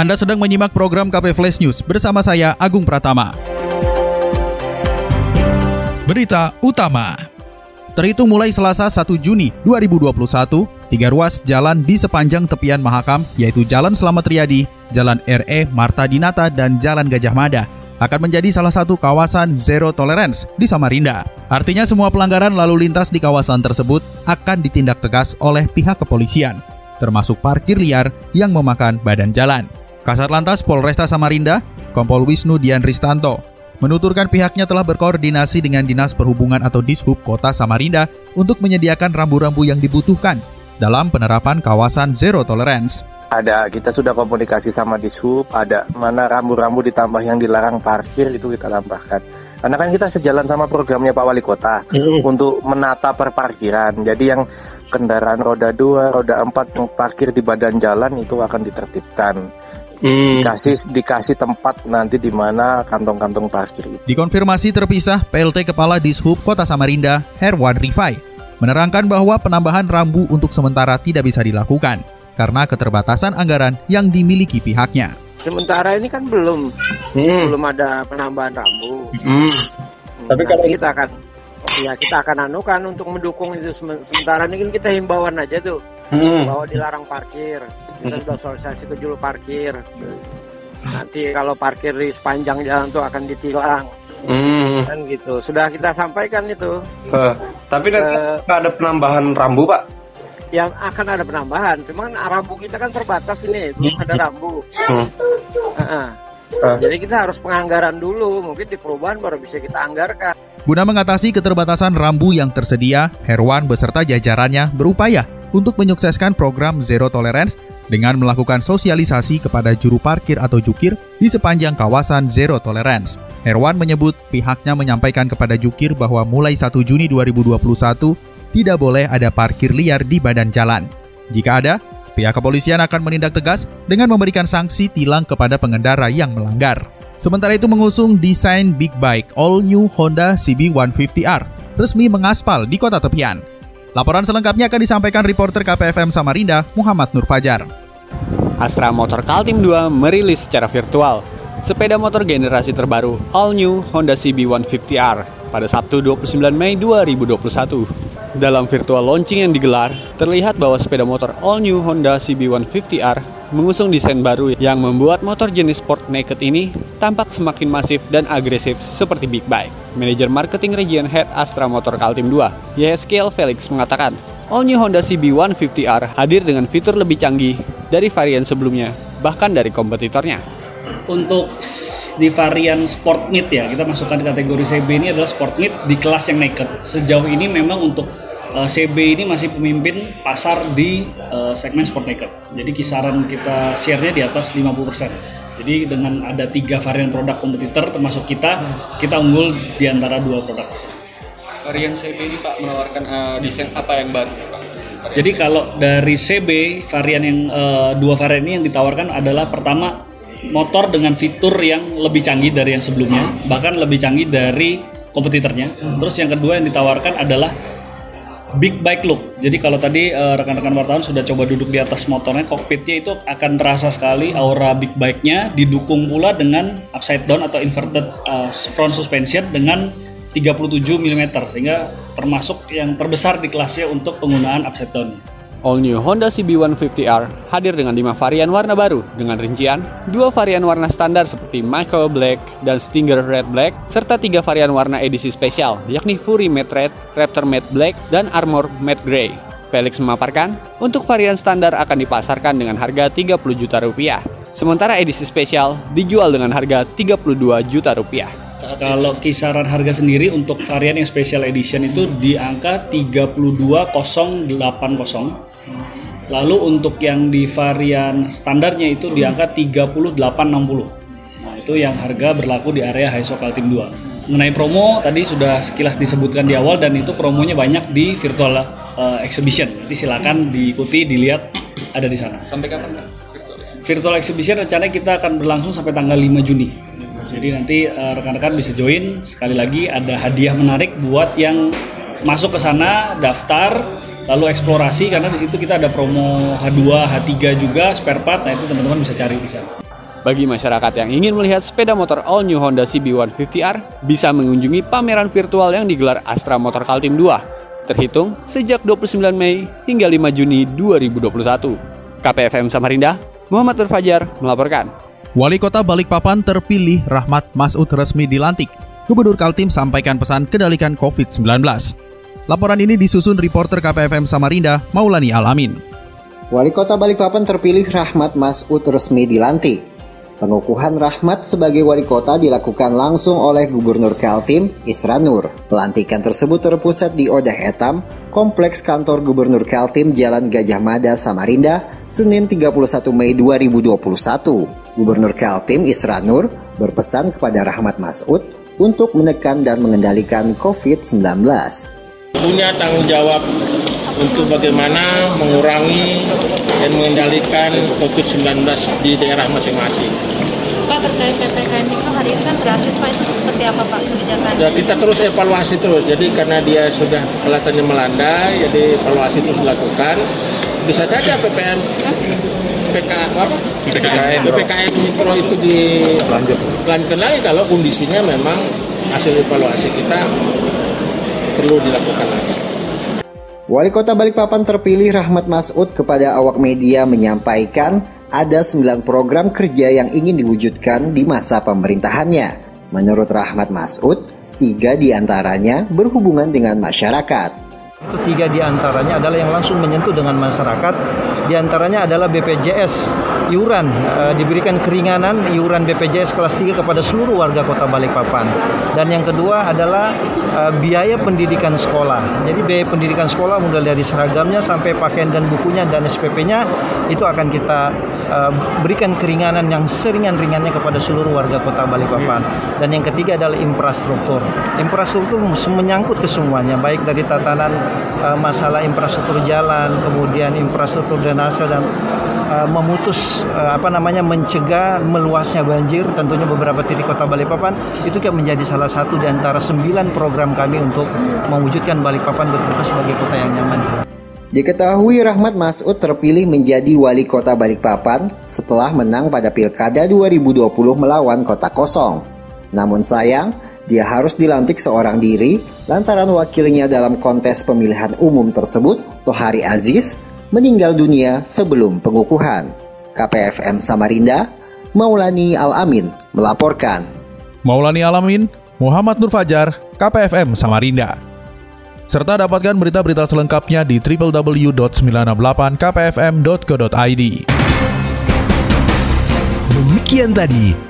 Anda sedang menyimak program KP Flash News bersama saya Agung Pratama. Berita utama. Terhitung mulai Selasa 1 Juni 2021, tiga ruas jalan di sepanjang tepian Mahakam, yaitu Jalan Selamat Riyadi, Jalan RE Marta Dinata, dan Jalan Gajah Mada, akan menjadi salah satu kawasan zero tolerance di Samarinda. Artinya semua pelanggaran lalu lintas di kawasan tersebut akan ditindak tegas oleh pihak kepolisian, termasuk parkir liar yang memakan badan jalan. Kasat Lantas Polresta Samarinda, Kompol Wisnu Dian Ristanto, menuturkan pihaknya telah berkoordinasi dengan Dinas Perhubungan atau Dishub Kota Samarinda untuk menyediakan rambu-rambu yang dibutuhkan dalam penerapan kawasan zero tolerance. Ada, kita sudah komunikasi sama Dishub, ada mana rambu-rambu ditambah yang dilarang parkir itu kita tambahkan. Karena kan kita sejalan sama programnya Pak Wali Kota mm. untuk menata perparkiran. Jadi yang kendaraan roda 2, roda 4 yang parkir di badan jalan itu akan ditertibkan. Hmm. Dikasih dikasih tempat nanti di mana kantong-kantong parkir itu. Dikonfirmasi terpisah, PLT Kepala Dishub Kota Samarinda, Herwan Rifai, menerangkan bahwa penambahan rambu untuk sementara tidak bisa dilakukan karena keterbatasan anggaran yang dimiliki pihaknya. Sementara ini kan belum hmm. belum ada penambahan rambu. Hmm. Tapi kalau kita akan ya kita akan anukan untuk mendukung itu sementara ini kan kita himbauan aja tuh hmm. bahwa dilarang parkir kita sudah sosialisasi ke juru parkir nanti kalau parkir di sepanjang jalan tuh akan ditilang hmm. kan gitu sudah kita sampaikan itu uh, tapi uh, ada penambahan rambu pak yang akan ada penambahan cuman rambu kita kan terbatas ini belum ada rambu hmm. uh -uh. Uh. Jadi kita harus penganggaran dulu, mungkin di perubahan baru bisa kita anggarkan. Guna mengatasi keterbatasan rambu yang tersedia, Herwan beserta jajarannya berupaya untuk menyukseskan program Zero Tolerance dengan melakukan sosialisasi kepada juru parkir atau jukir di sepanjang kawasan Zero Tolerance. Herwan menyebut pihaknya menyampaikan kepada jukir bahwa mulai 1 Juni 2021 tidak boleh ada parkir liar di badan jalan. Jika ada, pihak kepolisian akan menindak tegas dengan memberikan sanksi tilang kepada pengendara yang melanggar. Sementara itu mengusung desain big bike all new Honda CB150R resmi mengaspal di kota tepian. Laporan selengkapnya akan disampaikan reporter KPFM Samarinda, Muhammad Nur Fajar. Astra Motor Kaltim 2 merilis secara virtual sepeda motor generasi terbaru All New Honda CB150R pada Sabtu 29 Mei 2021. Dalam virtual launching yang digelar, terlihat bahwa sepeda motor all new Honda CB150R mengusung desain baru yang membuat motor jenis sport naked ini tampak semakin masif dan agresif seperti big bike. Manajer Marketing Region Head Astra Motor Kaltim 2, Yeskel Felix mengatakan, all new Honda CB150R hadir dengan fitur lebih canggih dari varian sebelumnya, bahkan dari kompetitornya. Untuk di varian sport mid ya kita masukkan di kategori CB ini adalah sport mid di kelas yang naked sejauh ini memang untuk uh, eh, CB ini masih pemimpin pasar di uh, segmen sport naked jadi kisaran kita share-nya di atas 50% jadi dengan ada tiga varian produk kompetitor termasuk kita kita unggul di antara dua produk tersebut varian CB ini Pak menawarkan uh, desain apa yang baru Pak? Jadi kalau dari CB varian yang uh, dua varian ini yang ditawarkan adalah pertama motor dengan fitur yang lebih canggih dari yang sebelumnya, bahkan lebih canggih dari kompetitornya. Terus yang kedua yang ditawarkan adalah big bike look. Jadi kalau tadi uh, rekan-rekan wartawan sudah coba duduk di atas motornya, kokpitnya itu akan terasa sekali aura big bike-nya didukung pula dengan upside down atau inverted uh, front suspension dengan 37 mm sehingga termasuk yang terbesar di kelasnya untuk penggunaan upside down. All New Honda CB150R hadir dengan 5 varian warna baru dengan rincian dua varian warna standar seperti Michael Black dan Stinger Red Black serta tiga varian warna edisi spesial yakni Fury Matte Red, Raptor Matte Black, dan Armor Matte Grey. Felix memaparkan, untuk varian standar akan dipasarkan dengan harga 30 juta rupiah, sementara edisi spesial dijual dengan harga 32 juta rupiah. Kalau kisaran harga sendiri untuk varian yang special edition itu di angka 32080 Lalu untuk yang di varian standarnya itu di angka 3860. Nah, itu yang harga berlaku di area HISO Kaltim 2. Mengenai promo tadi sudah sekilas disebutkan di awal dan itu promonya banyak di virtual uh, exhibition. Jadi silakan diikuti, dilihat ada di sana. Sampai kapan? Virtual exhibition rencananya kita akan berlangsung sampai tanggal 5 Juni. Jadi nanti uh, rekan-rekan bisa join. Sekali lagi ada hadiah menarik buat yang masuk ke sana, daftar, lalu eksplorasi karena di situ kita ada promo H2, H3 juga spare part. Nah itu teman-teman bisa cari di sana. Bagi masyarakat yang ingin melihat sepeda motor all new Honda CB150R, bisa mengunjungi pameran virtual yang digelar Astra Motor Kaltim 2, terhitung sejak 29 Mei hingga 5 Juni 2021. KPFM Samarinda, Muhammad Nur Fajar melaporkan. Wali Kota Balikpapan terpilih Rahmat Masud resmi dilantik. Gubernur Kaltim sampaikan pesan kedalikan COVID-19. Laporan ini disusun reporter KPFM Samarinda, Maulani Alamin. Wali Kota Balikpapan terpilih Rahmat Masud resmi dilantik. Pengukuhan Rahmat sebagai wali kota dilakukan langsung oleh Gubernur Kaltim, Isra Nur. Pelantikan tersebut terpusat di Odah Etam, Kompleks Kantor Gubernur Kaltim Jalan Gajah Mada, Samarinda, Senin 31 Mei 2021. Gubernur Kaltim, Isra Nur, berpesan kepada Rahmat Masud untuk menekan dan mengendalikan COVID-19. Punya tanggung jawab untuk bagaimana mengurangi dan mengendalikan COVID-19 di daerah masing-masing. Pak terkait PPKM Mikro hari Senin gratis Pak itu seperti apa Pak kebijakan? Ya, kita terus evaluasi terus. Jadi karena dia sudah kelihatannya melandai, jadi evaluasi terus dilakukan. Bisa saja PPM PK apa? PPKM, PPKM mikro itu dilanjutkan lagi kalau kondisinya memang hasil evaluasi kita perlu dilakukan lagi. Wali Kota Balikpapan terpilih Rahmat Masud kepada awak media menyampaikan ada 9 program kerja yang ingin diwujudkan di masa pemerintahannya. Menurut Rahmat Masud, tiga di antaranya berhubungan dengan masyarakat. Tiga di antaranya adalah yang langsung menyentuh dengan masyarakat. Di antaranya adalah BPJS iuran e, diberikan keringanan iuran BPJS kelas 3 kepada seluruh warga Kota Balikpapan. Dan yang kedua adalah e, biaya pendidikan sekolah. Jadi biaya pendidikan sekolah mulai dari seragamnya sampai pakaian dan bukunya dan SPP-nya itu akan kita e, berikan keringanan yang seringan-ringannya kepada seluruh warga Kota Balikpapan. Dan yang ketiga adalah infrastruktur. Infrastruktur menyangkut ke semuanya baik dari tatanan uh, masalah infrastruktur jalan, kemudian infrastruktur drainase dan uh, memutus uh, apa namanya mencegah meluasnya banjir tentunya beberapa titik kota Balikpapan itu kan menjadi salah satu di antara sembilan program kami untuk mewujudkan Balikpapan betul sebagai kota yang nyaman. Diketahui Rahmat Masud terpilih menjadi wali kota Balikpapan setelah menang pada Pilkada 2020 melawan Kota Kosong. Namun sayang, dia harus dilantik seorang diri lantaran wakilnya dalam kontes pemilihan umum tersebut, Tohari Aziz, meninggal dunia sebelum pengukuhan. KPFM Samarinda, Maulani Al-Amin melaporkan. Maulani Al-Amin, Muhammad Nur Fajar, KPFM Samarinda. Serta dapatkan berita-berita selengkapnya di www.968kpfm.co.id. Demikian tadi